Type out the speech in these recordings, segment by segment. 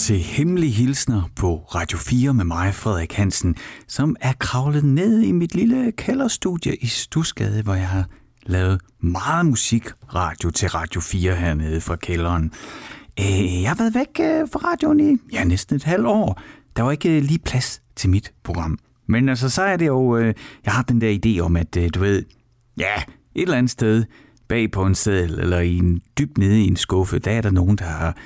til Hemmelige Hilsner på Radio 4 med mig, Frederik Hansen, som er kravlet ned i mit lille kælderstudie i Stusgade, hvor jeg har lavet meget musikradio til Radio 4 hernede fra kælderen. Øh, jeg har været væk øh, fra radioen i ja, næsten et halvt år. Der var ikke øh, lige plads til mit program. Men altså, så er det jo, jeg har den der idé om, at du ved, ja, et eller andet sted bag på en sædel eller i en dybt nede i en skuffe, der er der nogen, der har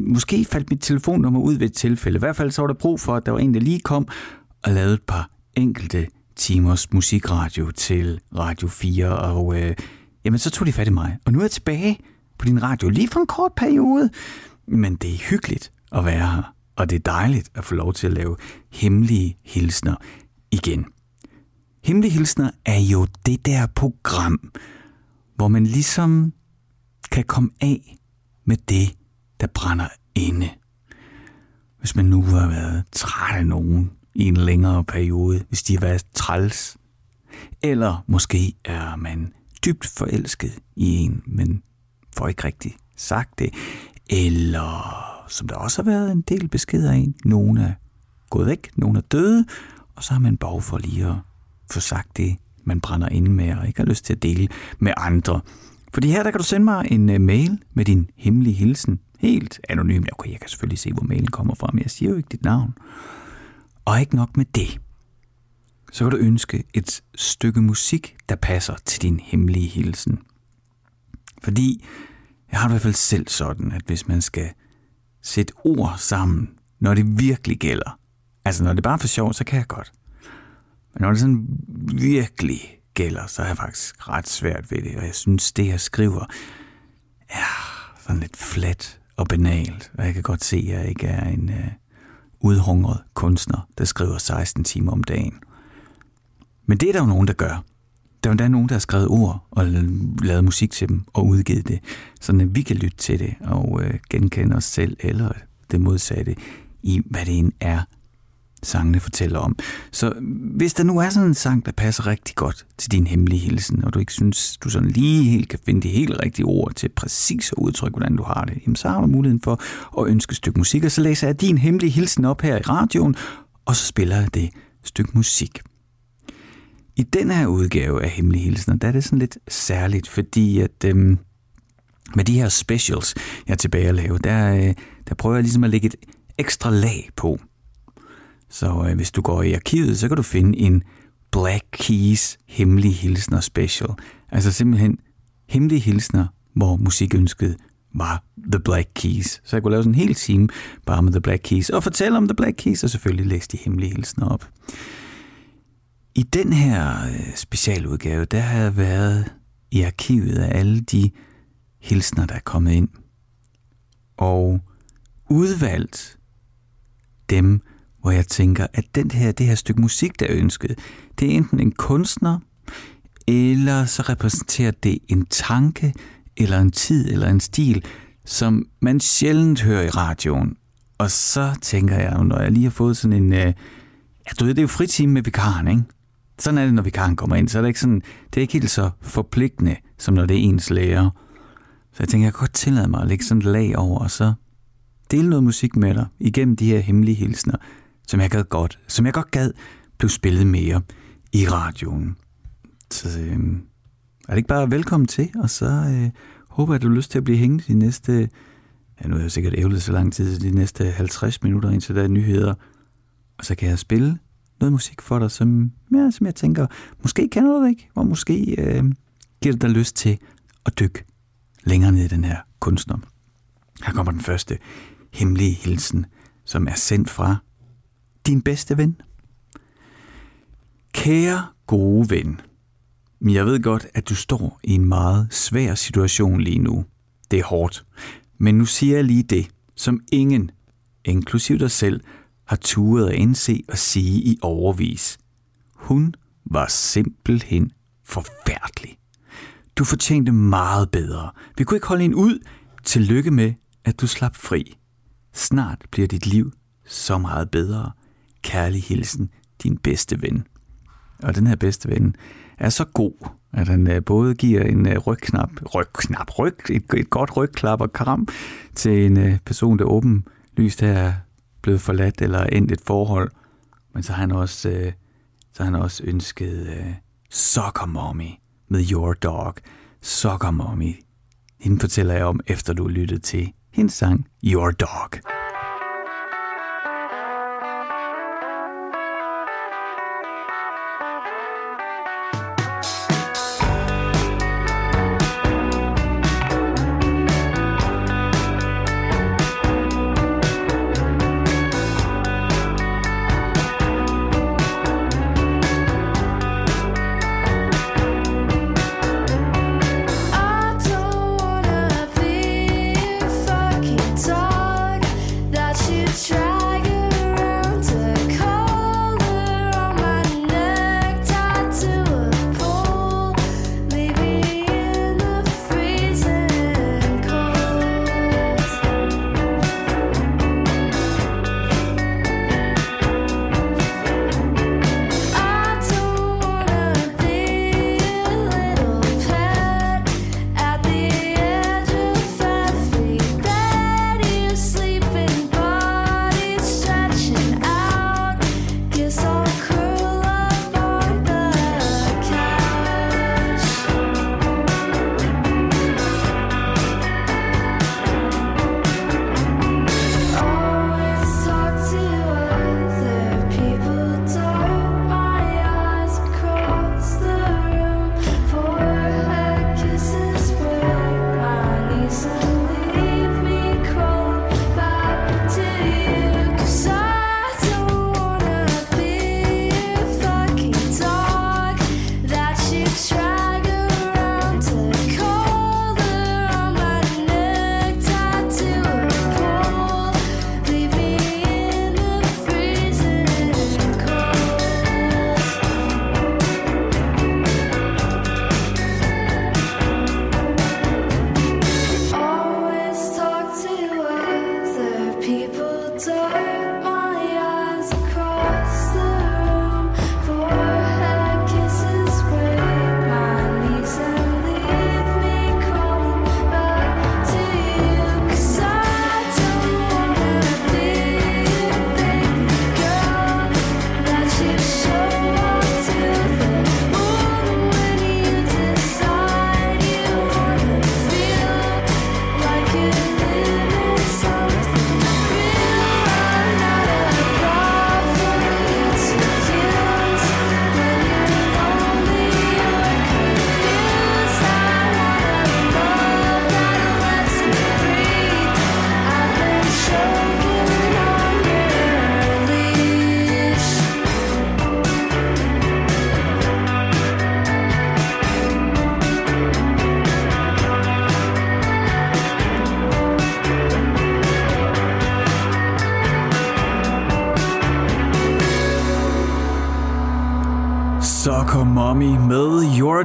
måske faldt mit telefonnummer ud ved et tilfælde. I hvert fald så var der brug for, at der var en, der lige kom og lavede et par enkelte timers musikradio til Radio 4, og øh, jamen, så tog de fat i mig. Og nu er jeg tilbage på din radio, lige for en kort periode. Men det er hyggeligt at være her, og det er dejligt at få lov til at lave hemmelige hilsner igen. Hemmelige hilsner er jo det der program, hvor man ligesom kan komme af med det, der brænder inde. Hvis man nu har været træt af nogen i en længere periode, hvis de har været træls, eller måske er man dybt forelsket i en, men får ikke rigtig sagt det, eller som der også har været en del beskeder af, nogen er gået væk, nogen er døde, og så har man behov for lige at få sagt det, man brænder inde med, og ikke har lyst til at dele med andre. Fordi her der kan du sende mig en øh, mail med din hemmelige hilsen. Helt anonymt. Okay, jeg kan selvfølgelig se, hvor mailen kommer fra, men jeg siger jo ikke dit navn. Og ikke nok med det. Så kan du ønske et stykke musik, der passer til din hemmelige hilsen. Fordi jeg har det i hvert fald selv sådan, at hvis man skal sætte ord sammen, når det virkelig gælder, altså når det bare er for sjov, så kan jeg godt. Men når det sådan virkelig gælder, så er jeg faktisk ret svært ved det, og jeg synes, det jeg skriver er sådan lidt flat og banalt, og jeg kan godt se, at jeg ikke er en øh, udhungret kunstner, der skriver 16 timer om dagen. Men det er der jo nogen, der gør. Der er jo nogen, der har skrevet ord og lavet musik til dem og udgivet det, så vi kan lytte til det og øh, genkende os selv eller det modsatte i, hvad det end er, sangene fortæller om. Så hvis der nu er sådan en sang, der passer rigtig godt til din hemmelige hilsen, og du ikke synes, du sådan lige helt kan finde de helt rigtige ord til præcis at udtrykke, hvordan du har det, jamen så har du muligheden for at ønske et stykke musik, og så læser jeg din hemmelige hilsen op her i radioen, og så spiller jeg det stykke musik. I den her udgave af Hemmelige Hilsen, der er det sådan lidt særligt, fordi at øhm, med de her specials, jeg er tilbage at lave, der, øh, der prøver jeg ligesom at lægge et ekstra lag på. Så øh, hvis du går i arkivet, så kan du finde en Black Keys hemmelige hilsner special. Altså simpelthen hemmelige hilsner, hvor musikønsket var The Black Keys. Så jeg kunne lave sådan en hel time bare med The Black Keys, og fortælle om The Black Keys, og selvfølgelig læse de hemmelige hilsner op. I den her øh, specialudgave, der har jeg været i arkivet af alle de hilsner, der er kommet ind, og udvalgt dem, hvor jeg tænker, at den her, det her stykke musik, der er ønsket, det er enten en kunstner, eller så repræsenterer det en tanke, eller en tid, eller en stil, som man sjældent hører i radioen. Og så tænker jeg, når jeg lige har fået sådan en... Øh, ja, du ved, det er jo fritime med vikaren, ikke? Sådan er det, når vikaren kommer ind. Så er det ikke, sådan, det er ikke helt så forpligtende, som når det er ens lærer. Så jeg tænker, jeg kan godt tillade mig at lægge sådan et lag over, og så dele noget musik med dig igennem de her hemmelige hilsner, som jeg gad godt, som jeg godt gad, blev spillet mere i radioen. Så øh, er det ikke bare velkommen til, og så øh, håber jeg, at du har lyst til at blive hængende de næste, ja nu er jeg sikkert ævlet så lang tid, de næste 50 minutter indtil der er nyheder, og så kan jeg spille noget musik for dig, som, ja, som jeg tænker, måske kender du det ikke, og måske øh, giver det dig lyst til at dykke længere ned i den her kunstner. Her kommer den første hemmelige hilsen, som er sendt fra din bedste ven. Kære gode ven, jeg ved godt, at du står i en meget svær situation lige nu. Det er hårdt. Men nu siger jeg lige det, som ingen, inklusiv dig selv, har turet at indse og sige i overvis. Hun var simpelthen forfærdelig. Du fortjente meget bedre. Vi kunne ikke holde en ud. Tillykke med, at du slap fri. Snart bliver dit liv så meget bedre. Kærlig hilsen, din bedste ven. Og den her bedste ven er så god, at han øh, både giver en øh, rygknap, rygknap, ryg, et, et godt rygklap og kram til en øh, person, der åbenlyst er blevet forladt eller endt et forhold, men så har han også, så har han også ønsket Soccer Mommy med Your Dog. Soccer Mommy. Hende fortæller jeg om, efter du lyttede til hendes sang Your Dog.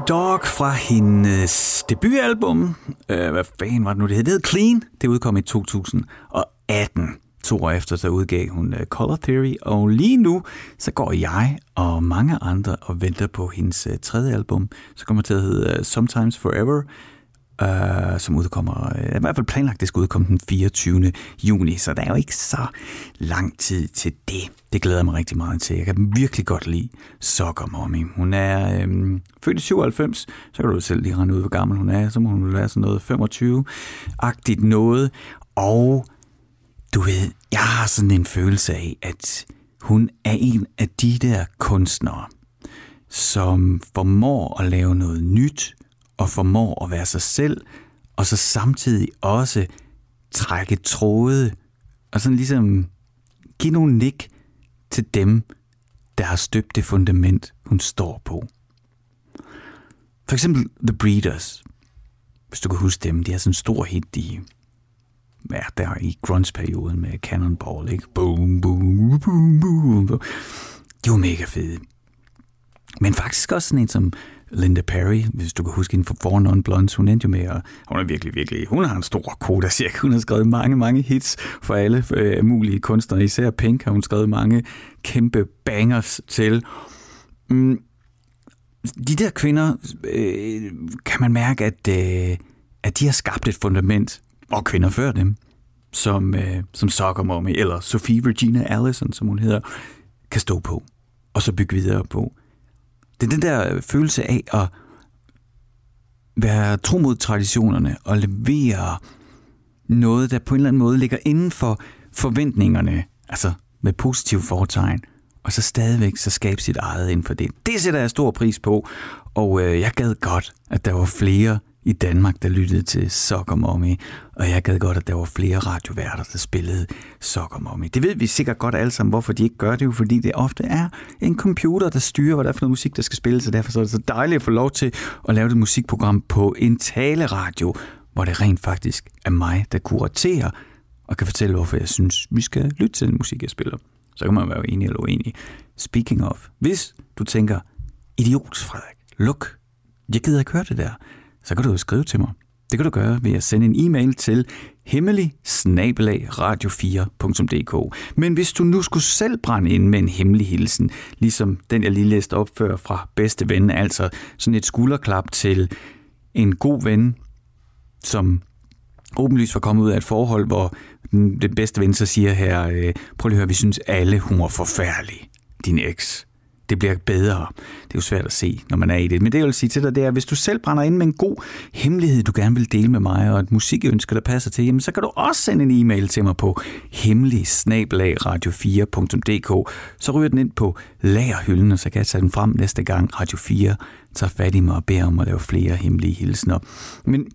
Dog fra hendes debutalbum. Øh, hvad fanden var det nu, det hed? Det hed Clean. Det udkom i 2018. To år efter, så udgav hun uh, Color Theory, og lige nu, så går jeg og mange andre og venter på hendes uh, tredje album, så kommer til at hedde uh, Sometimes Forever, øh, som udkommer, øh, i hvert fald planlagt, det skal udkomme den 24. juni, så der er jo ikke så lang tid til det. Det glæder jeg mig rigtig meget til. Jeg kan virkelig godt lide Soccer Mommy. Hun er øh, født i 97, så kan du selv lige regne ud, hvor gammel hun er. Så må hun være sådan noget 25-agtigt noget. Og du ved, jeg har sådan en følelse af, at hun er en af de der kunstnere, som formår at lave noget nyt, og formår at være sig selv, og så samtidig også trække tråde, og sådan ligesom give nogle nik til dem, der har støbt det fundament, hun står på. For eksempel The Breeders. Hvis du kan huske dem, de har sådan en stor hit i ja, der i grunge-perioden med Cannonball, ikke? Boom, boom, boom, boom. De var mega fede. Men faktisk også sådan en som Linda Perry, hvis du kan huske hende fra Four Non Blondes, hun endte jo med at, hun er virkelig, virkelig, hun har en stor koda, altså, cirka. Hun har skrevet mange, mange hits for alle øh, mulige kunstnere, især Pink har hun skrevet mange kæmpe bangers til. Mm, de der kvinder, øh, kan man mærke, at, øh, at de har skabt et fundament, og kvinder før dem, som, øh, som Soccer Mommy, eller Sophie Regina Allison, som hun hedder, kan stå på, og så bygge videre på. Det er den der øh, følelse af at være tro mod traditionerne og levere noget, der på en eller anden måde ligger inden for forventningerne, altså med positiv fortegn, og så stadigvæk så skabe sit eget inden for det. Det sætter jeg stor pris på, og øh, jeg gad godt, at der var flere i Danmark, der lyttede til Soccer Mommy, og jeg gad godt, at der var flere radioværter, der spillede Soccer Mommy. Det ved vi sikkert godt alle sammen, hvorfor de ikke gør det, jo fordi det ofte er en computer, der styrer, hvad der er for noget musik, der skal spilles, så derfor så er det så dejligt at få lov til at lave et musikprogram på en taleradio, hvor det rent faktisk er mig, der kuraterer og kan fortælle, hvorfor jeg synes, vi skal lytte til den musik, jeg spiller. Så kan man være enig eller uenig. Speaking of, hvis du tænker, idiot, Frederik, luk, jeg gider ikke høre det der, så kan du jo skrive til mig. Det kan du gøre ved at sende en e-mail til hemmelig radio4.dk. Men hvis du nu skulle selv brænde ind med en hemmelig hilsen, ligesom den jeg lige læste op før fra bedste ven, altså sådan et skulderklap til en god ven, som åbenlyst var kommet ud af et forhold, hvor den, bedste ven så siger her, øh, prøv lige at høre, vi synes alle, hun var forfærdelig, din eks det bliver bedre. Det er jo svært at se, når man er i det. Men det, jeg vil sige til dig, det er, at hvis du selv brænder ind med en god hemmelighed, du gerne vil dele med mig, og et musikønske, der passer til, jamen, så kan du også sende en e-mail til mig på hemmelig radio4.dk. Så ryger den ind på lagerhylden, og så kan jeg tage den frem næste gang Radio 4 tager fat i mig og beder om at lave flere hemmelige hilsner. Men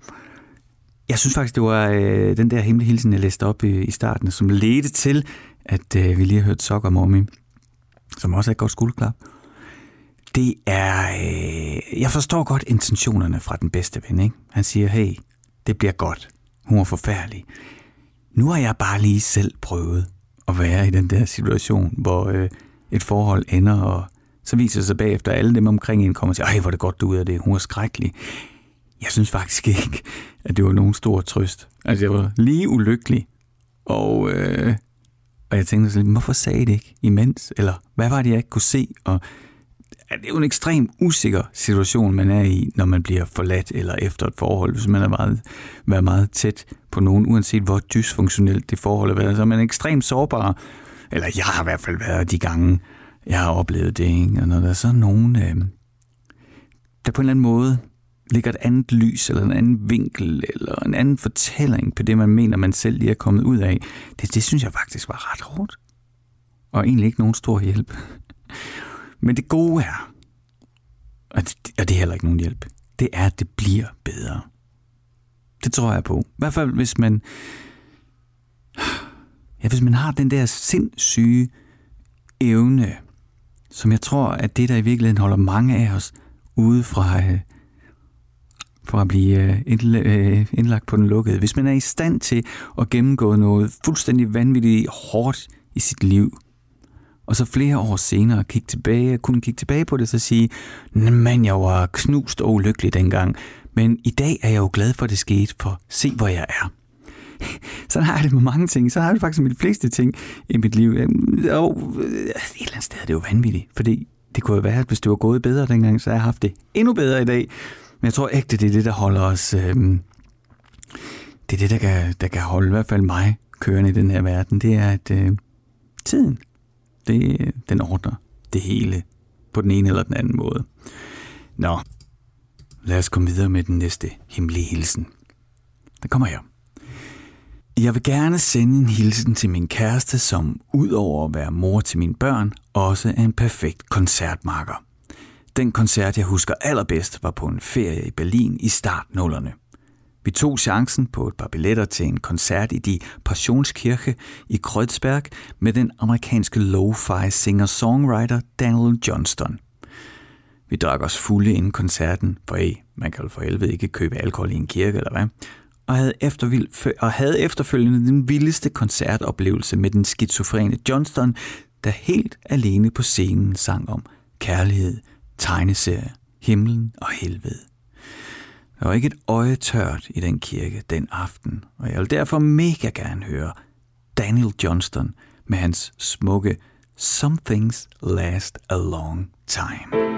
jeg synes faktisk, det var øh, den der hemmelige hilsen, jeg læste op i, i starten, som ledte til, at øh, vi lige har hørt Sokker Mommy som også er et godt skuldklap. Det er... Øh, jeg forstår godt intentionerne fra den bedste ven, ikke? Han siger, hey, det bliver godt. Hun er forfærdelig. Nu har jeg bare lige selv prøvet at være i den der situation, hvor øh, et forhold ender, og så viser det sig bagefter, at alle dem omkring en kommer og siger, ej, hvor er det godt, du ud af det. Hun er skrækkelig. Jeg synes faktisk ikke, at det var nogen stor trøst. Altså, jeg var lige ulykkelig, og øh, og jeg tænkte sådan, hvorfor sagde det ikke imens? Eller hvad var det, jeg ikke kunne se? Og det er jo en ekstrem usikker situation, man er i, når man bliver forladt eller efter et forhold. Hvis man har meget, været meget tæt på nogen, uanset hvor dysfunktionelt det forhold har været, så er man ekstremt sårbar. Eller jeg har i hvert fald været de gange, jeg har oplevet det. Ikke? Og når der er så nogen, øh, der på en eller anden måde ligger et andet lys, eller en anden vinkel, eller en anden fortælling på det, man mener, man selv lige er kommet ud af, det, det synes jeg faktisk var ret hårdt. Og egentlig ikke nogen stor hjælp. Men det gode er, og det, og det er heller ikke nogen hjælp, det er, at det bliver bedre. Det tror jeg på. I hvert fald, hvis man, ja, hvis man har den der sindssyge evne, som jeg tror, at det, der i virkeligheden holder mange af os ude fra, øh, for at blive øh, øh, indlagt på den lukkede. Hvis man er i stand til at gennemgå noget fuldstændig vanvittigt hårdt i sit liv, og så flere år senere kigge tilbage, kunne kigge tilbage på det og så sige, men jeg var knust og ulykkelig dengang, men i dag er jeg jo glad for, at det skete, for se, hvor jeg er. Sådan har jeg det med mange ting. Så har jeg det faktisk med de fleste ting i mit liv. Øhm, og øh, et eller andet sted er det jo vanvittigt, fordi det kunne jo være, at hvis det var gået bedre dengang, så har jeg haft det endnu bedre i dag. Men jeg tror ægte, det er det, der holder os... Øh, det er det, der kan, der kan holde i hvert fald mig kørende i den her verden. Det er, at øh, tiden, det, den ordner det hele på den ene eller den anden måde. Nå, lad os komme videre med den næste hemmelige hilsen. Der kommer her. Jeg vil gerne sende en hilsen til min kæreste, som udover at være mor til mine børn, også er en perfekt koncertmarker. Den koncert, jeg husker allerbedst, var på en ferie i Berlin i startnullerne. Vi tog chancen på et par billetter til en koncert i de Passionskirche i Kreuzberg med den amerikanske lo-fi singer-songwriter Daniel Johnston. Vi drak os fulde inden koncerten, for hey, man kan jo for helvede ikke købe alkohol i en kirke, eller hvad? Og havde, eftervild, og havde efterfølgende den vildeste koncertoplevelse med den skizofrene Johnston, der helt alene på scenen sang om kærlighed, tegneserie, himlen og helvede. Der var ikke et øje tørt i den kirke den aften, og jeg vil derfor mega gerne høre Daniel Johnston med hans smukke Some Things Last a Long Time.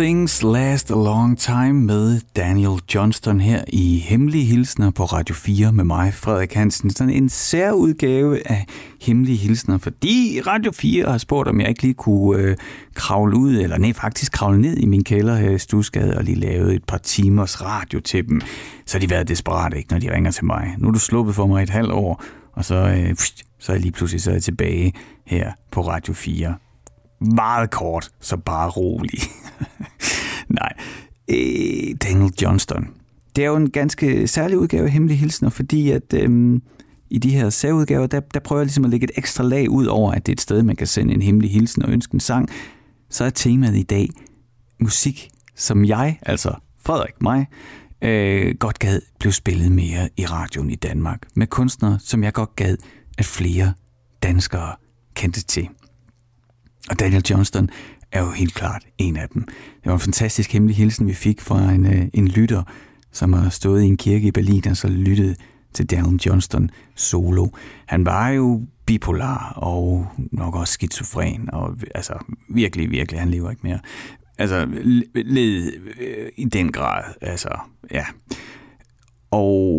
Things Last a Long Time med Daniel Johnston her i Hemmelige Hilsner på Radio 4 med mig, Frederik Hansen. Sådan en særudgave af Hemmelige Hilsner, fordi Radio 4 har spurgt, om jeg ikke lige kunne øh, kravle ud, eller nej, faktisk kravle ned i min kælder her i Stusgade og lige lave et par timers radio til dem. Så har de været desperate, ikke, når de ringer til mig. Nu er du sluppet for mig et halvt år, og så, øh, så er jeg lige pludselig så er jeg tilbage her på Radio 4 meget kort, så bare rolig. Nej, øh, Daniel Johnston. Det er jo en ganske særlig udgave af Hemmelige Hilsner, fordi at øh, i de her særudgaver, der, der prøver jeg ligesom at lægge et ekstra lag ud over, at det er et sted, man kan sende en hemmelig hilsen og ønske en sang. Så er temaet i dag musik, som jeg, altså Frederik, mig, øh, godt gad blev spillet mere i radioen i Danmark. Med kunstnere, som jeg godt gad, at flere danskere kendte til. Og Daniel Johnston er jo helt klart en af dem. Det var en fantastisk hemmelig hilsen, vi fik fra en, øh, en lytter, som har stået i en kirke i Berlin og så lyttet til Daniel Johnston solo. Han var jo bipolar og nok også skizofren, og altså virkelig, virkelig, han lever ikke mere. Altså, led øh, i den grad, altså, ja. Og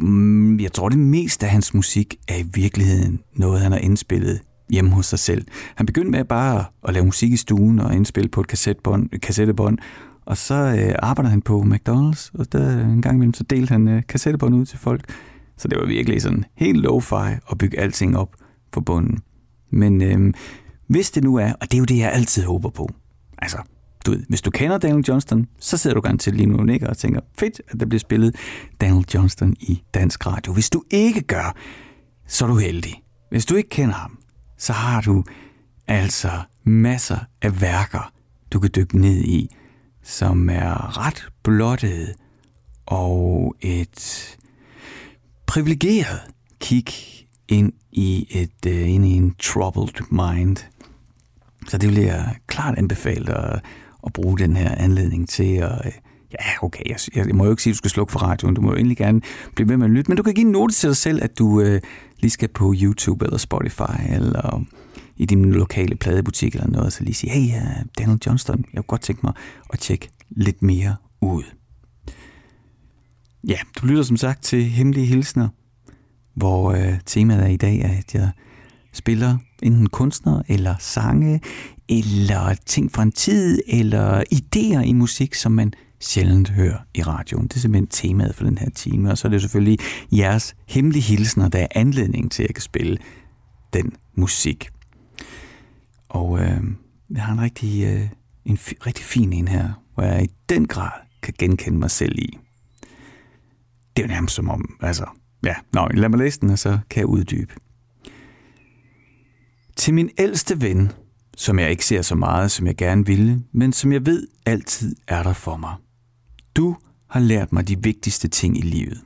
mm, jeg tror, det meste af hans musik er i virkeligheden noget, han har indspillet hjemme hos sig selv. Han begyndte med bare at lave musik i stuen og indspille på et kassettebånd, kassettebånd og så øh, arbejder han på McDonald's, og der en gang imellem så delte han øh, kassettebånd ud til folk. Så det var virkelig sådan helt low-fi at bygge alting op på bunden. Men øh, hvis det nu er, og det er jo det, jeg altid håber på. Altså, du ved, hvis du kender Daniel Johnston, så sidder du garanteret lige nu og nikker og tænker, fedt, at der bliver spillet Daniel Johnston i dansk radio. Hvis du ikke gør, så er du heldig. Hvis du ikke kender ham, så har du altså masser af værker, du kan dykke ned i, som er ret blottet og et privilegeret kig ind i, et, øh, ind i en troubled mind. Så det vil jeg klart anbefale dig at bruge den her anledning til at... Øh, ja, okay, jeg, jeg må jo ikke sige, at du skal slukke for radioen. Du må jo egentlig gerne blive ved med at lytte. Men du kan give en note til dig selv, at du øh, lige skal på YouTube eller Spotify eller i din lokale pladebutik eller noget, så lige sige, hey, uh, Daniel Johnston, jeg kunne godt tænke mig at tjekke lidt mere ud. Ja, du lytter som sagt til Hemmelige Hilsner, hvor uh, temaet er i dag, er, at jeg spiller enten kunstner eller sange, eller ting fra en tid, eller idéer i musik, som man sjældent hører i radioen. Det er simpelthen temaet for den her time, og så er det selvfølgelig jeres hemmelige hilsner, der er anledning til, at jeg kan spille den musik. Og øh, jeg har en rigtig, øh, en f- rigtig fin en her, hvor jeg i den grad kan genkende mig selv i. Det er jo nærmest som om, altså, ja, nå, lad mig læse den, og så kan jeg uddybe. Til min ældste ven, som jeg ikke ser så meget, som jeg gerne ville, men som jeg ved altid er der for mig. Du har lært mig de vigtigste ting i livet.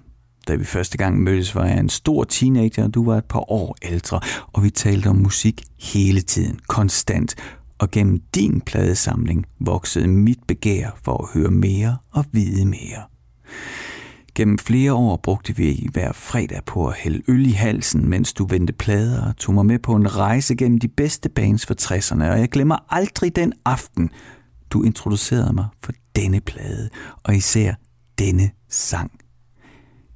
Da vi første gang mødtes, var jeg en stor teenager, og du var et par år ældre, og vi talte om musik hele tiden, konstant. Og gennem din pladesamling voksede mit begær for at høre mere og vide mere. Gennem flere år brugte vi hver fredag på at hælde øl i halsen, mens du vendte plader og tog mig med på en rejse gennem de bedste bands for 60'erne, og jeg glemmer aldrig den aften, du introducerede mig for denne plade, og især denne sang.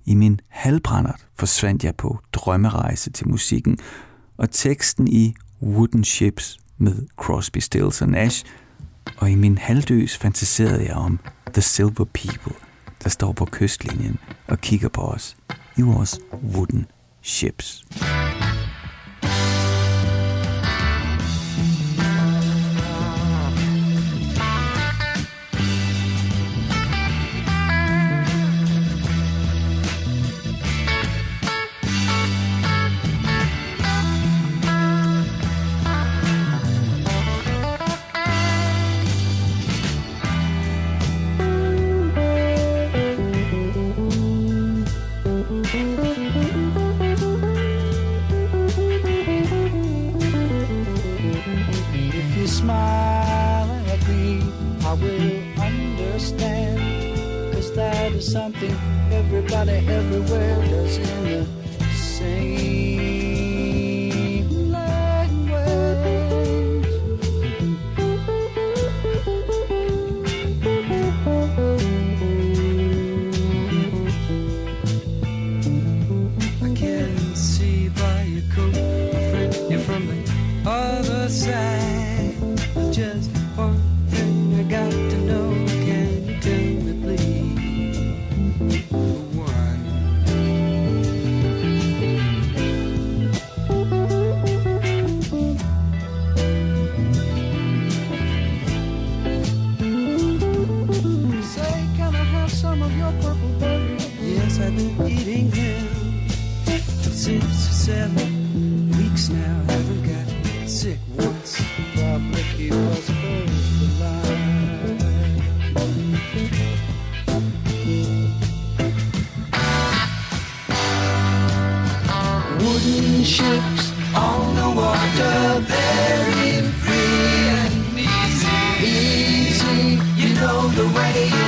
I min halvbrændert forsvandt jeg på drømmerejse til musikken, og teksten i Wooden Ships med Crosby, Stills og Nash, og i min halvdøs fantaserede jeg om The Silver People, der står på kystlinjen og kigger på os i vores wooden ships.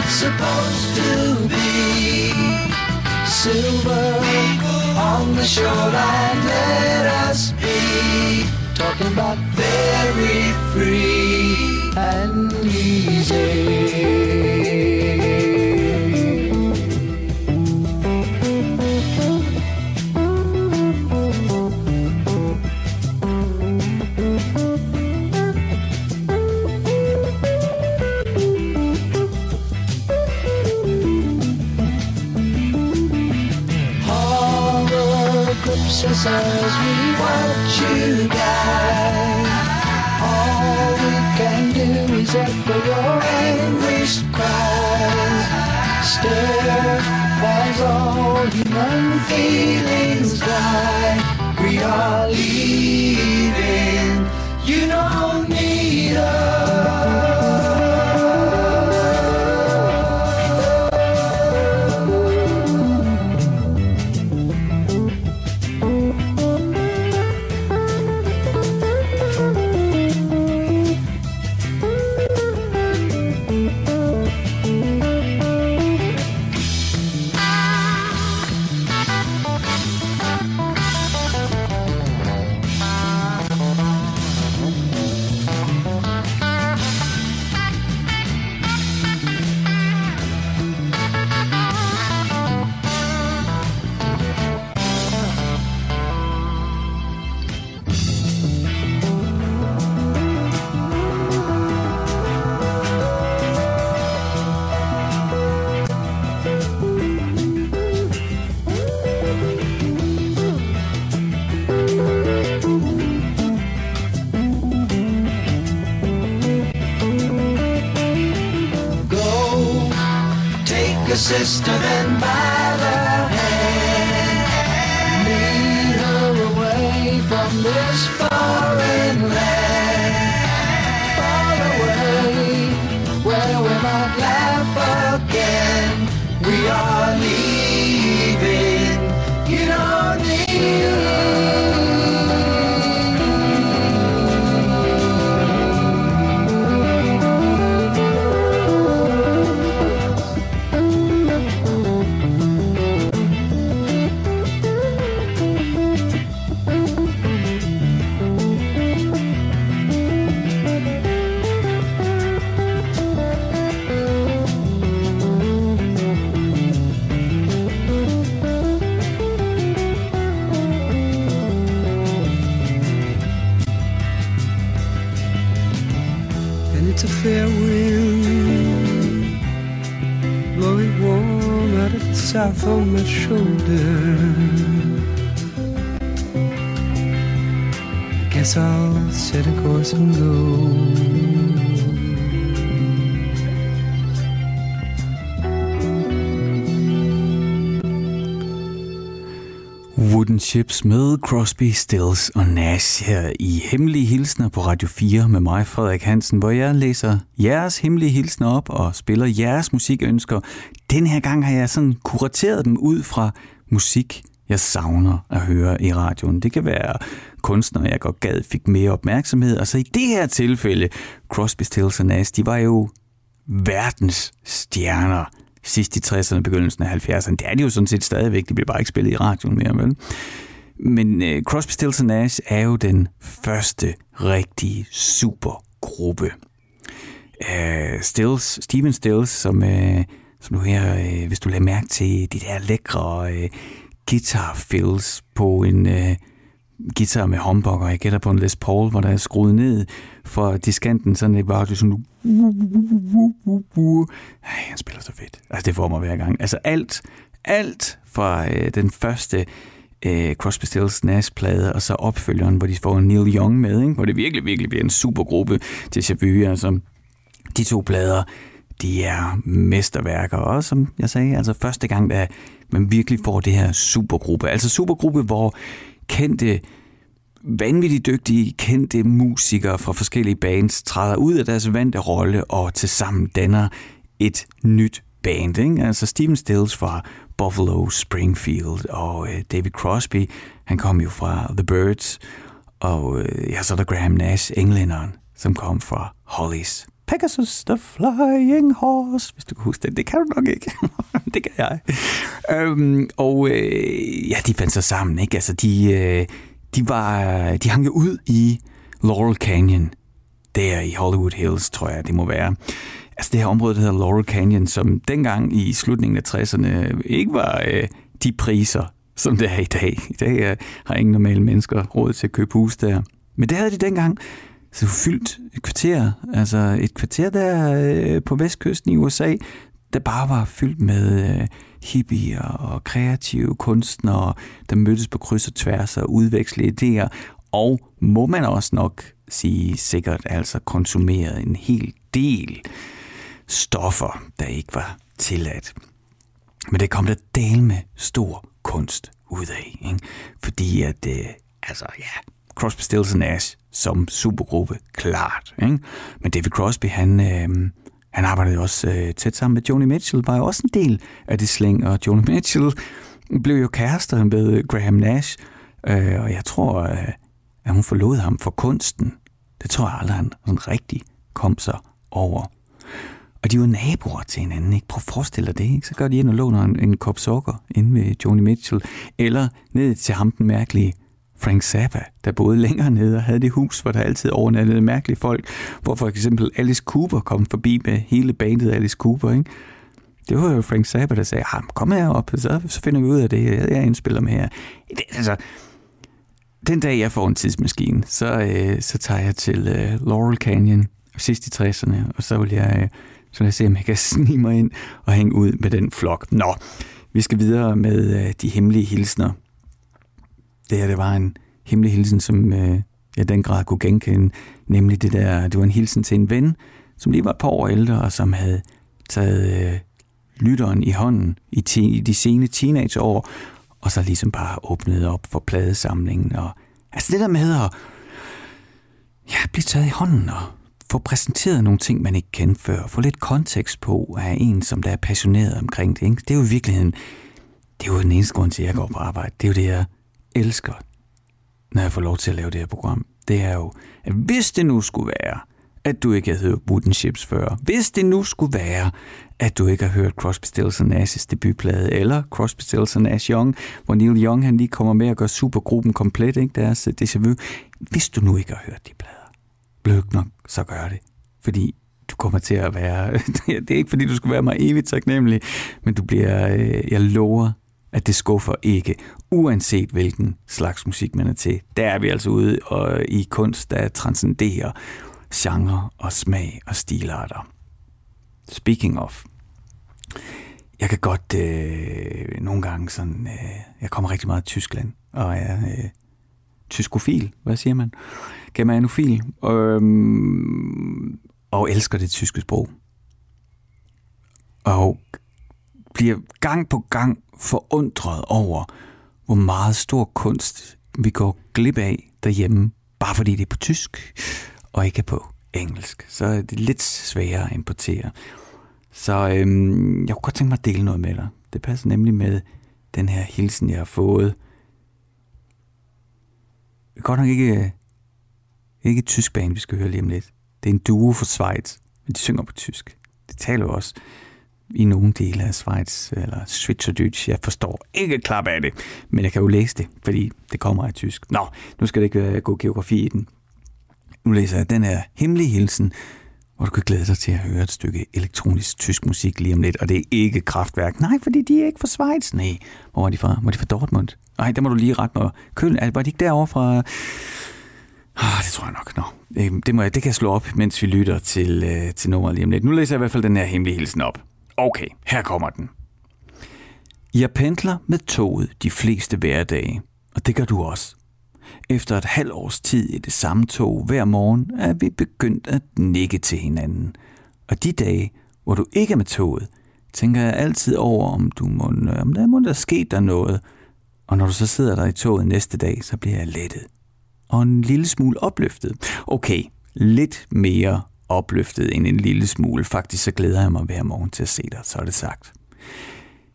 Supposed to be silver on the shoreline, let us be talking about very free and easy. says sister than mine. Shoulder. Guess I'll set a course and go. Chips med Crosby, Stills og Nash her i Hemmelige Hilsner på Radio 4 med mig, Frederik Hansen, hvor jeg læser jeres hemmelige hilsner op og spiller jeres musikønsker. Den her gang har jeg sådan kurateret dem ud fra musik, jeg savner at høre i radioen. Det kan være kunstnere, jeg godt gad fik mere opmærksomhed. og så i det her tilfælde, Crosby, Stills og Nash, de var jo verdens stjerner sidst i 60'erne, begyndelsen af 70'erne. Det er de jo sådan set stadigvæk, de bliver bare ikke spillet i radioen mere, vel? Men øh, Crosby, Stills Nash er jo den første rigtige supergruppe. Øh, Stills, Steven Stills, som, øh, som du her, øh, hvis du lader mærke til de der lækre øh, guitar fills på en Øh, guitar med humbucker, jeg gætter på en Les Paul, hvor der er skruet ned for diskanten, sådan det bare sådan Ej, han spiller så fedt. Altså, det får mig hver gang. Altså, alt, alt fra øh, den første øh, Crosby, Stills Nash-plade, og så opfølgeren, hvor de får Neil Young med, ikke? hvor det virkelig, virkelig bliver en supergruppe til Chavy. Altså, de to plader, de er mesterværker, og som jeg sagde, altså første gang, da man virkelig får det her supergruppe. Altså supergruppe, hvor kendte vanvittigt dygtige, kendte musikere fra forskellige bands træder ud af deres vante rolle og tilsammen danner et nyt band. Ikke? Altså Steven Stills fra Buffalo Springfield og øh, David Crosby, han kom jo fra The Birds, og øh, ja, så er der Graham Nash, englænderen, som kom fra Hollies Pegasus, the flying horse, hvis du kan huske den. Det kan du nok ikke. det kan jeg. Øhm, og øh, ja, de fandt sig sammen, ikke? Altså, de, øh, de, var, de hang jo ud i Laurel Canyon, der i Hollywood Hills, tror jeg, det må være. Altså det her område, der hedder Laurel Canyon, som dengang i slutningen af 60'erne ikke var øh, de priser, som det er i dag. I dag øh, har ingen normale mennesker råd til at købe hus der. Men det havde de dengang. Så det fyldt et kvarter, altså et kvarter der øh, på vestkysten i USA, der bare var fyldt med øh, hippier og kreative kunstnere, der mødtes på kryds og tværs og udvekslede idéer, og må man også nok sige sikkert altså konsumerede en hel del stoffer, der ikke var tilladt. Men det kom der del med stor kunst ud af, ikke? fordi at, øh, altså ja, Crosby, Stills Nash som supergruppe, klart. Ikke? Men David Crosby, han, øh, han arbejdede også øh, tæt sammen med Joni Mitchell, var jo også en del af det slæng, og Joni Mitchell blev jo kærester med Graham Nash, øh, og jeg tror, øh, at hun forlod ham for kunsten. Det tror jeg aldrig, han sådan rigtig kom sig over. Og de var naboer til hinanden, ikke? Prøv at forestille dig det, ikke? Så gør de ind og låner en, en kop sukker inde ved Joni Mitchell, eller ned til ham den mærkelige Frank Zappa, der boede længere nede og havde det hus, hvor der altid overnattede mærkelige folk, hvor for eksempel Alice Cooper kom forbi med hele bandet Alice Cooper, ikke? Det var jo Frank Zappa, der sagde, ah, kom herop, så, så finder vi ud af det, jeg indspiller med her. Det, altså, den dag jeg får en tidsmaskine, så, øh, så tager jeg til øh, Laurel Canyon sidst i 60'erne, og så vil jeg, øh, så vil jeg se, om jeg kan snige mig ind og hænge ud med den flok. Nå, vi skal videre med øh, de hemmelige hilsner. Det her, det var en hemmelig hilsen, som øh, jeg den grad kunne genkende, nemlig det der, det var en hilsen til en ven, som lige var et par år ældre, og som havde taget øh, lytteren i hånden i, te, i de sene teenageår, og så ligesom bare åbnet op for pladesamlingen. Og, altså det der med at ja, blive taget i hånden og få præsenteret nogle ting, man ikke kendte før, få lidt kontekst på af en, som der er passioneret omkring det. Ikke? Det er jo i virkeligheden, det er jo den eneste grund til, at jeg går på arbejde. Det er jo det, jeg elsker, når jeg får lov til at lave det her program. Det er jo, at hvis det nu skulle være, at du ikke havde hørt Wooden Chips før, hvis det nu skulle være, at du ikke har hørt Crosby, Stills Nash's debutplade, eller Crosby, Stills Nash Young, hvor Neil Young han lige kommer med og gør supergruppen komplet, ikke? deres øh, déjà vu. Hvis du nu ikke har hørt de plader, bløk nok, så gør det. Fordi du kommer til at være, det er ikke fordi du skal være mig evigt taknemmelig, men du bliver, øh, jeg lover, at det skuffer ikke, uanset hvilken slags musik man er til. Der er vi altså ude og i kunst, der transcenderer genre og smag og stilarter. Speaking of, jeg kan godt øh, nogle gange sådan, øh, jeg kommer rigtig meget til Tyskland, og er øh, tyskofil, hvad siger man? Germanofil, øh, og elsker det tyske sprog. Og bliver gang på gang forundret over, hvor meget stor kunst vi går glip af derhjemme, bare fordi det er på tysk og ikke på engelsk. Så er det lidt sværere at importere. Så øhm, jeg kunne godt tænke mig at dele noget med dig. Det passer nemlig med den her hilsen, jeg har fået. Det er godt nok ikke, øh, ikke et tysk band, vi skal høre lige om lidt. Det er en duo fra Schweiz, men de synger på tysk. Det taler jo også i nogle dele af Schweiz, eller Schweizerdeutsch. Jeg forstår ikke klap af det, men jeg kan jo læse det, fordi det kommer af tysk. Nå, nu skal det ikke øh, gå geografi i den. Nu læser jeg den her hemmelige hilsen, hvor du kan glæde dig til at høre et stykke elektronisk tysk musik lige om lidt, og det er ikke kraftværk. Nej, fordi de er ikke fra Schweiz. Nej, hvor var de fra? Var de fra Dortmund? Nej, der må du lige rette mig. Køln, var de ikke derovre fra... Ah, det tror jeg nok. Nå, øhm, det, må jeg, det kan jeg slå op, mens vi lytter til, øh, til nummeret lige om lidt. Nu læser jeg i hvert fald den her hemmelige hilsen op. Okay, her kommer den. Jeg pendler med toget de fleste hverdage, og det gør du også. Efter et halvt års tid i det samme tog hver morgen, er vi begyndt at nikke til hinanden. Og de dage, hvor du ikke er med toget, tænker jeg altid over, om, du må, om der må der ske der noget. Og når du så sidder der i toget næste dag, så bliver jeg lettet. Og en lille smule opløftet. Okay, lidt mere opløftet end en lille smule. Faktisk så glæder jeg mig hver morgen til at se dig, så er det sagt.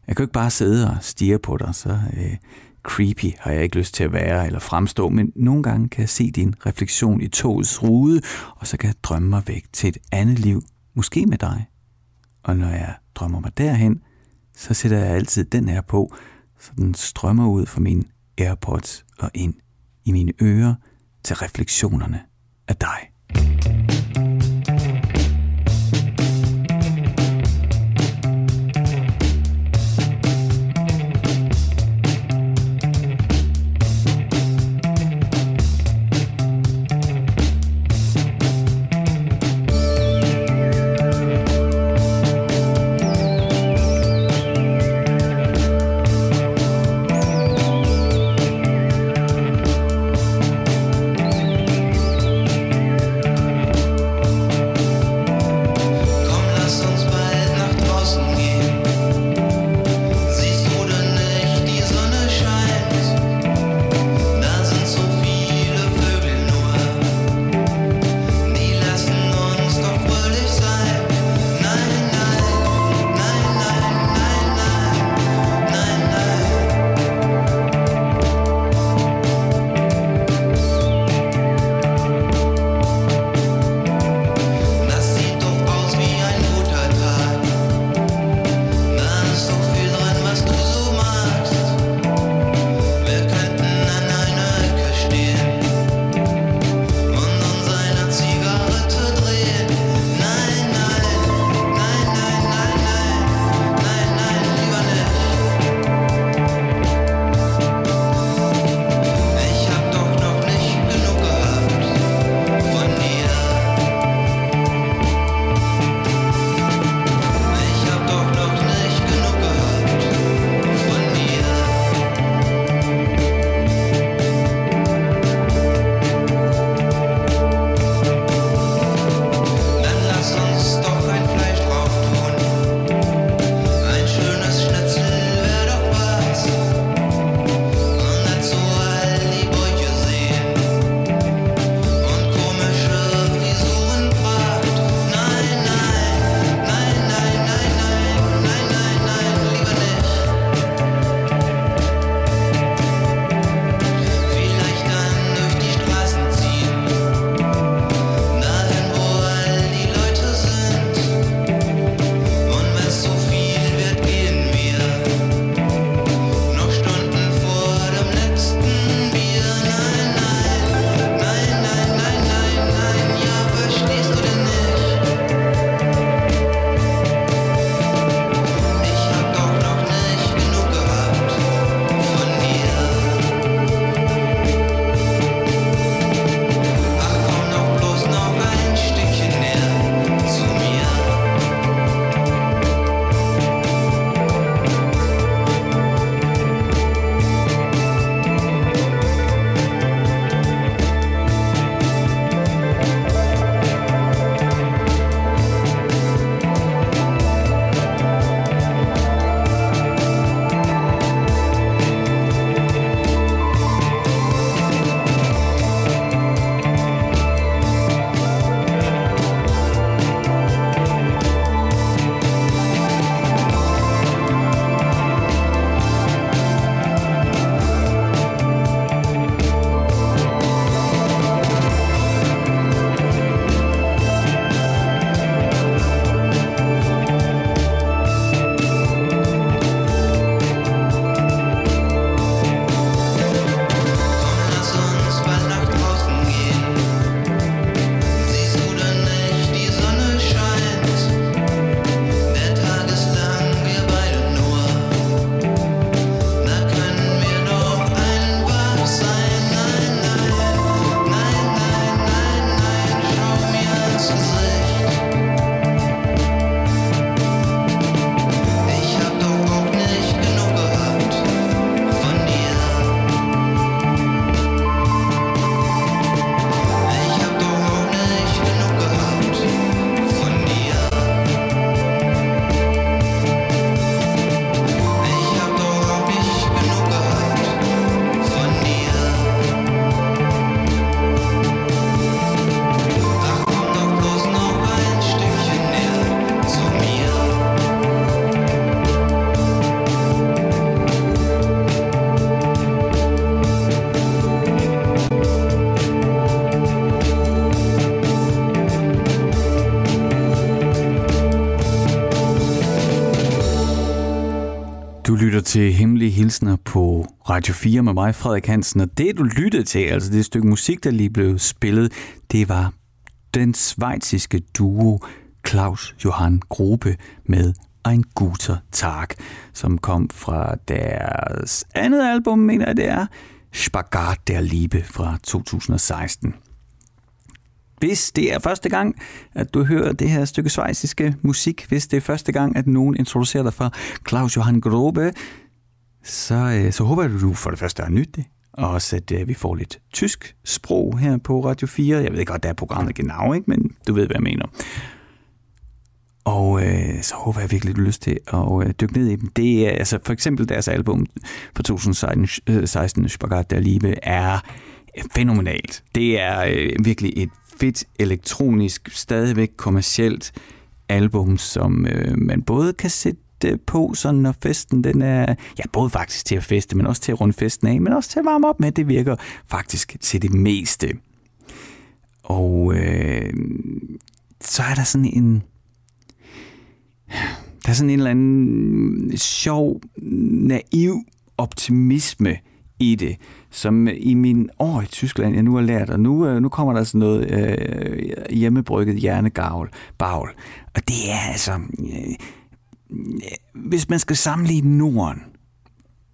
Jeg kan jo ikke bare sidde og stige på dig, så øh, creepy har jeg ikke lyst til at være eller fremstå, men nogle gange kan jeg se din refleksion i togets rude, og så kan jeg drømme mig væk til et andet liv, måske med dig. Og når jeg drømmer mig derhen, så sætter jeg altid den her på, så den strømmer ud fra mine AirPods og ind i mine ører til refleksionerne af dig. Lytter til Hemmelige Hilsner på Radio 4 med mig, Frederik Hansen. Og det, du lyttede til, altså det stykke musik, der lige blev spillet, det var den svejtiske duo Claus Johann Gruppe med Ein guter Tag, som kom fra deres andet album, mener jeg det er, Spagat der Liebe fra 2016. Hvis det er første gang, at du hører det her stykke svejsiske musik, hvis det er første gang, at nogen introducerer dig for Claus Johan Grobe, så, øh, så håber jeg, at du for det første har nyt det, og også at øh, vi får lidt tysk sprog her på Radio 4. Jeg ved godt, der er programmet genau, ikke? men du ved, hvad jeg mener. Og øh, så håber jeg virkelig, du har lyst til at øh, dykke ned i dem. Det er altså for eksempel deres album fra 2016, øh, Spagat der Liebe, er fænomenalt. Det er øh, virkelig et fedt elektronisk, stadigvæk kommercielt album, som øh, man både kan sætte øh, på, sådan når festen den er, ja, både faktisk til at feste, men også til at runde festen af, men også til at varme op med. Det virker faktisk til det meste. Og øh, så er der sådan en, der er sådan en eller anden sjov, naiv optimisme i det, som i min år i Tyskland, jeg nu har lært, og nu, øh, nu kommer der sådan noget øh, hjemmebrygget hjernegavl, bagl. Og det er altså, øh, hvis man skal sammenligne Norden,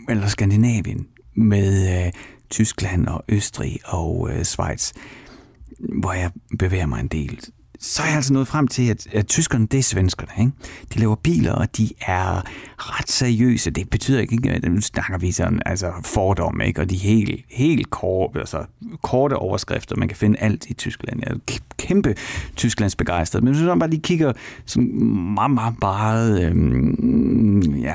eller Skandinavien, med øh, Tyskland og Østrig og øh, Schweiz, hvor jeg bevæger mig en del, så er jeg altså nået frem til, at, at tyskerne, det er svenskerne. Ikke? De laver biler, og de er ret seriøse. Det betyder ikke, at nu snakker vi sådan, altså fordomme, ikke? og de helt, helt korte, altså, korte overskrifter. Man kan finde alt i Tyskland. Jeg er kæmpe Tysklands begejstret. Men hvis man bare lige kigger sådan meget, meget bare, øhm, ja,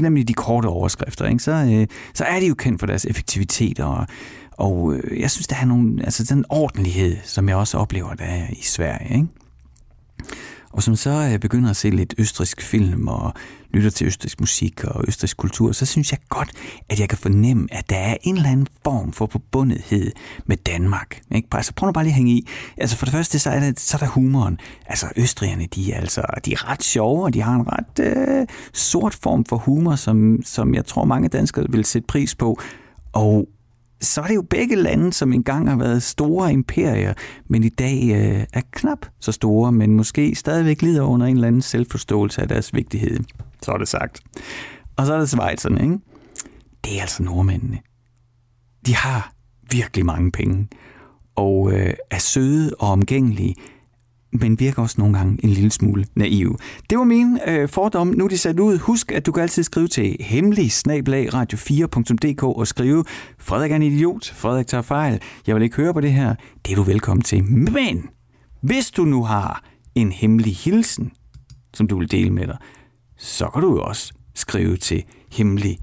nemlig de korte overskrifter, ikke? Så, øh, så er de jo kendt for deres effektivitet og og øh, jeg synes, der er nogle, altså den ordentlighed, som jeg også oplever, der er i Sverige. Ikke? Og som så øh, begynder at se lidt østrisk film og lytter til østrisk musik og østrisk kultur, så synes jeg godt, at jeg kan fornemme, at der er en eller anden form for forbundethed med Danmark. Ikke? Altså prøv nu bare lige at hænge i. Altså for det første, så er det, så er der humoren. Altså østrigerne, de er, altså, de er ret sjove, og de har en ret øh, sort form for humor, som, som jeg tror mange danskere vil sætte pris på. Og så er det jo begge lande, som engang har været store imperier, men i dag øh, er knap så store, men måske stadigvæk lider under en eller anden selvforståelse af deres vigtighed. Så er det sagt. Og så er det Schweizerne, ikke? Det er altså nordmændene. De har virkelig mange penge, og øh, er søde og omgængelige, men virker også nogle gange en lille smule naiv. Det var min øh, fordom. Nu er de sat ud. Husk, at du kan altid skrive til hemmelig radio4.dk og skrive, Frederik er en idiot, Frederik tager fejl, jeg vil ikke høre på det her. Det er du velkommen til. Men hvis du nu har en hemmelig hilsen, som du vil dele med dig, så kan du jo også skrive til hemmelig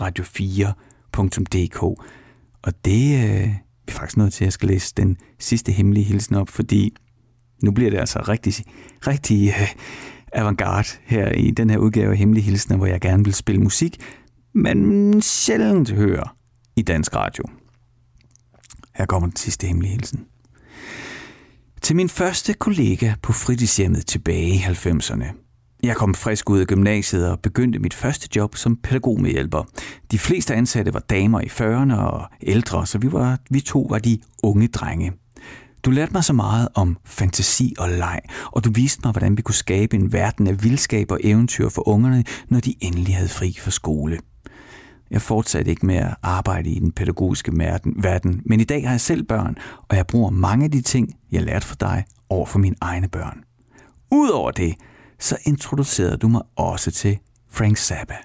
radio4.dk. Og det øh, er faktisk nødt til, at jeg skal læse den sidste hemmelige hilsen op, fordi nu bliver det altså rigtig, rigtig øh, avantgarde her i den her udgave af Hemmelige Hilsner, hvor jeg gerne vil spille musik, men sjældent hører i dansk radio. Her kommer den sidste hemmelige hilsen. Til min første kollega på fritidshjemmet tilbage i 90'erne. Jeg kom frisk ud af gymnasiet og begyndte mit første job som pædagogmedhjælper. De fleste ansatte var damer i 40'erne og ældre, så vi, var, vi to var de unge drenge. Du lærte mig så meget om fantasi og leg, og du viste mig, hvordan vi kunne skabe en verden af vildskab og eventyr for ungerne, når de endelig havde fri fra skole. Jeg fortsatte ikke med at arbejde i den pædagogiske verden, men i dag har jeg selv børn, og jeg bruger mange af de ting, jeg lærte fra dig, over for mine egne børn. Udover det, så introducerede du mig også til Frank Zappa.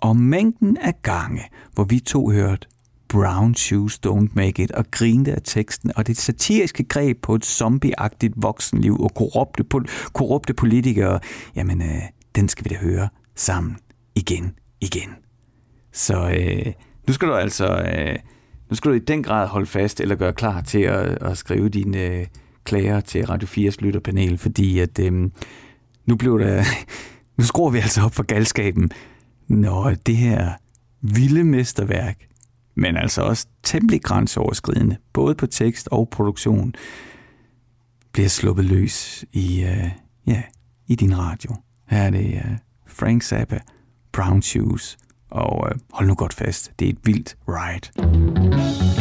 Og mængden af gange, hvor vi to hørte Brown Shoes Don't Make It, og grinte af teksten, og det satiriske greb på et zombieagtigt voksenliv og korrupte, korrupte politikere, jamen, øh, den skal vi da høre sammen igen, igen. Så øh, nu skal du altså, øh, nu skal du i den grad holde fast, eller gøre klar til at, at skrive dine øh, klager til Radio 4's lytterpanel, fordi at øh, nu blev der, nu skruer vi altså op for galskaben, når det her vilde mesterværk men altså også temmelig grænseoverskridende, både på tekst og produktion, bliver sluppet løs i, øh, ja, i din radio. Her er det øh, Frank Zappa, Brown Shoes, og øh, hold nu godt fast, det er et vildt ride.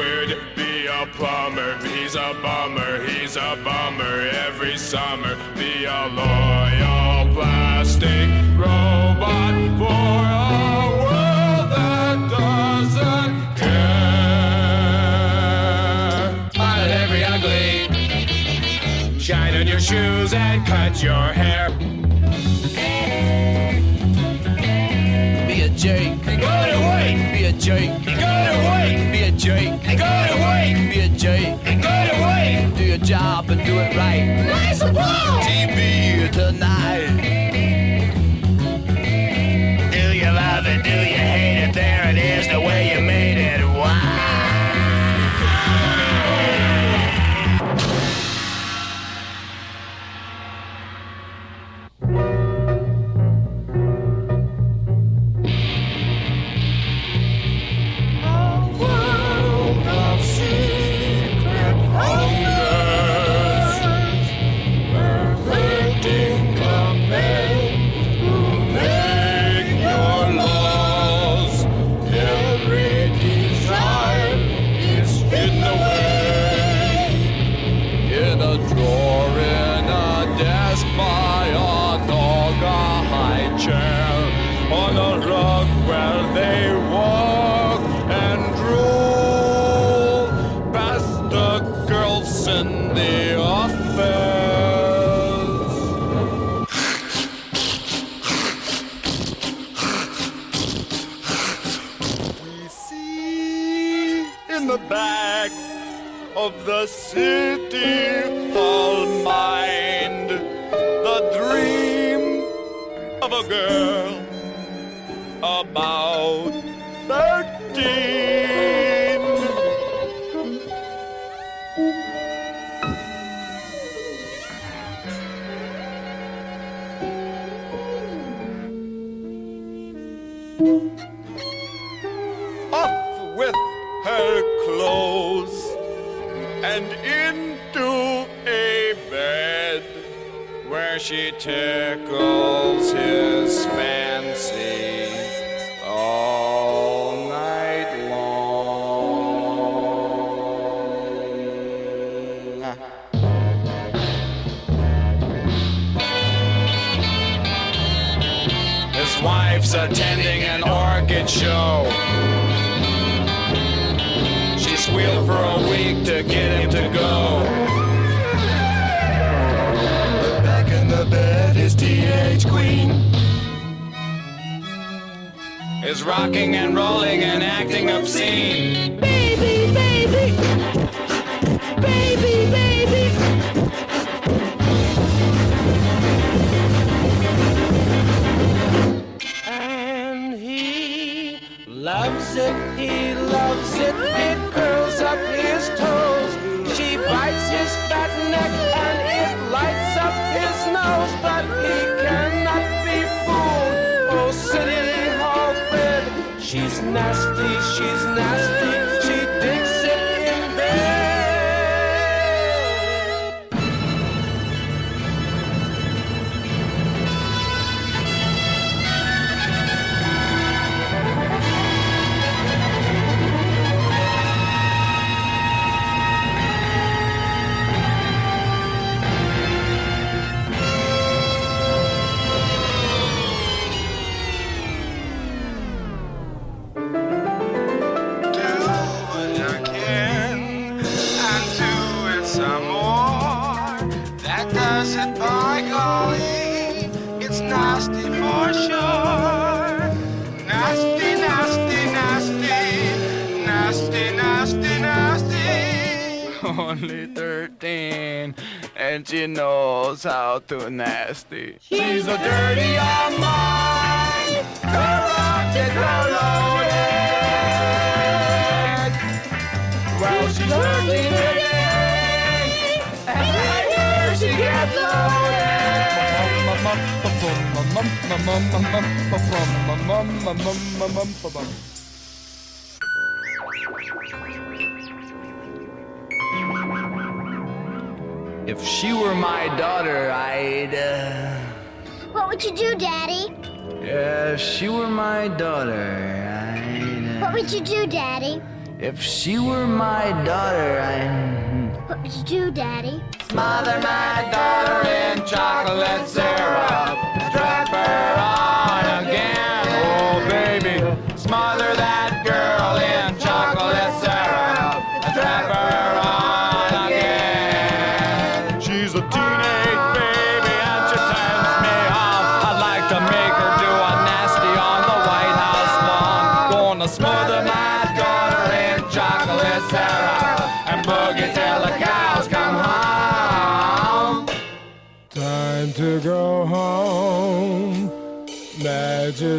would be a plumber. He's a bummer, he's a bummer every summer. Be a loyal plastic robot for a world that doesn't care. Smile at every ugly. Shine on your shoes and cut your hair. Be a jerk. Jake. Go to work. Be a Jake. Go to work. Be a Jake. Go to work. Do your job and do it right. Nice applause. TV tonight. in the back of the city hall mind the dream of a girl about she tickles him. rocking and rolling and acting obscene. She's nasty, she's nasty. nasty. She's a dirty old mind, corrupted, corroded. Well, she's working today, and I hear she gets loaded. If she were my daughter, I'd. Uh, What would you do, Daddy? if she were my daughter, I'd. What would you do, Daddy? If she were my daughter, I'd. What would you do, Daddy? Smother my daughter in chocolate syrup. Trap her on again. Oh, baby. Smother that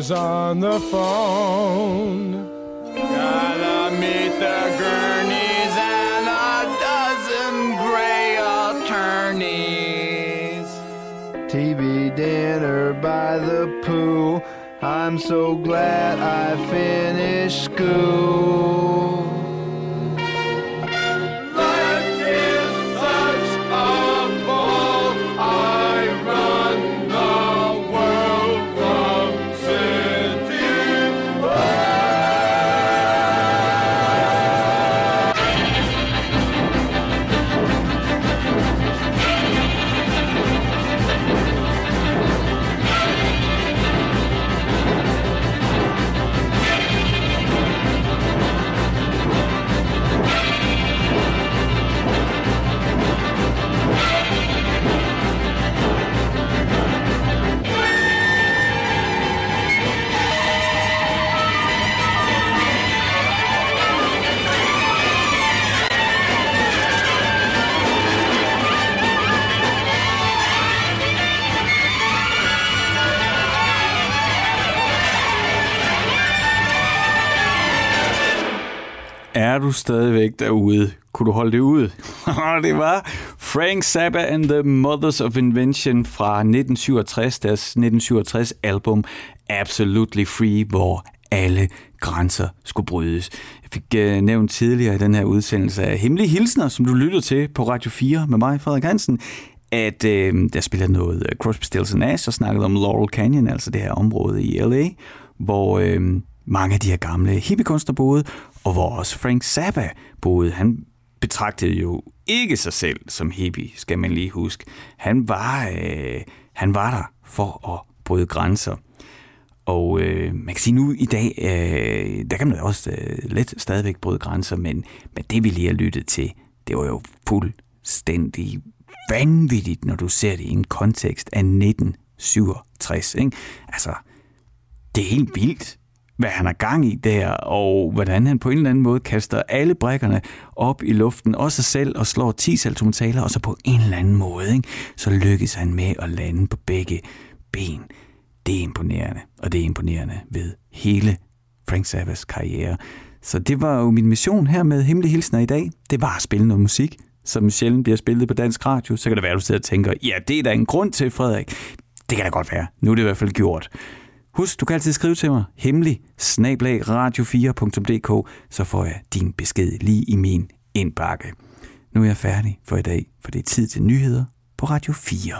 is on the phone. Gotta meet the Gurneys and a dozen gray attorneys. TV dinner by the pool. I'm so glad I finished school. Er du stadigvæk derude? Kunne du holde det ud? det var Frank Zappa and the Mothers of Invention fra 1967, deres 1967 album Absolutely Free, hvor alle grænser skulle brydes. Jeg fik uh, nævnt tidligere i den her udsendelse af Hemmelige Hilsner, som du lytter til på Radio 4 med mig, Frederik Hansen, at øh, der spiller noget uh, Crosby, Stills Nash og snakkede om Laurel Canyon, altså det her område i LA, hvor øh, mange af de her gamle hippiekunstner boede, og hvor også Frank Zappa boede. Han betragtede jo ikke sig selv som hippie, skal man lige huske. Han var, øh, han var der for at bryde grænser. Og øh, man kan sige nu i dag, øh, der kan man også øh, let stadigvæk bryde grænser, men, men det vi lige har lyttet til, det var jo fuldstændig vanvittigt, når du ser det i en kontekst af 1967. Ikke? Altså, det er helt vildt, hvad han har gang i der, og hvordan han på en eller anden måde kaster alle brækkerne op i luften, også sig selv, og slår 10 saltometaler, og så på en eller anden måde, ikke? så lykkes han med at lande på begge ben. Det er imponerende, og det er imponerende ved hele Frank Zappas karriere. Så det var jo min mission her med Hemmelige Hilsner i dag. Det var at spille noget musik, som sjældent bliver spillet på dansk radio. Så kan det være, at du sidder og tænker, ja, det er der en grund til, Frederik. Det kan da godt være. Nu er det i hvert fald gjort. Husk, du kan altid skrive til mig, hemmelig, snablag radio4.dk, så får jeg din besked lige i min indbakke. Nu er jeg færdig for i dag, for det er tid til nyheder på Radio 4.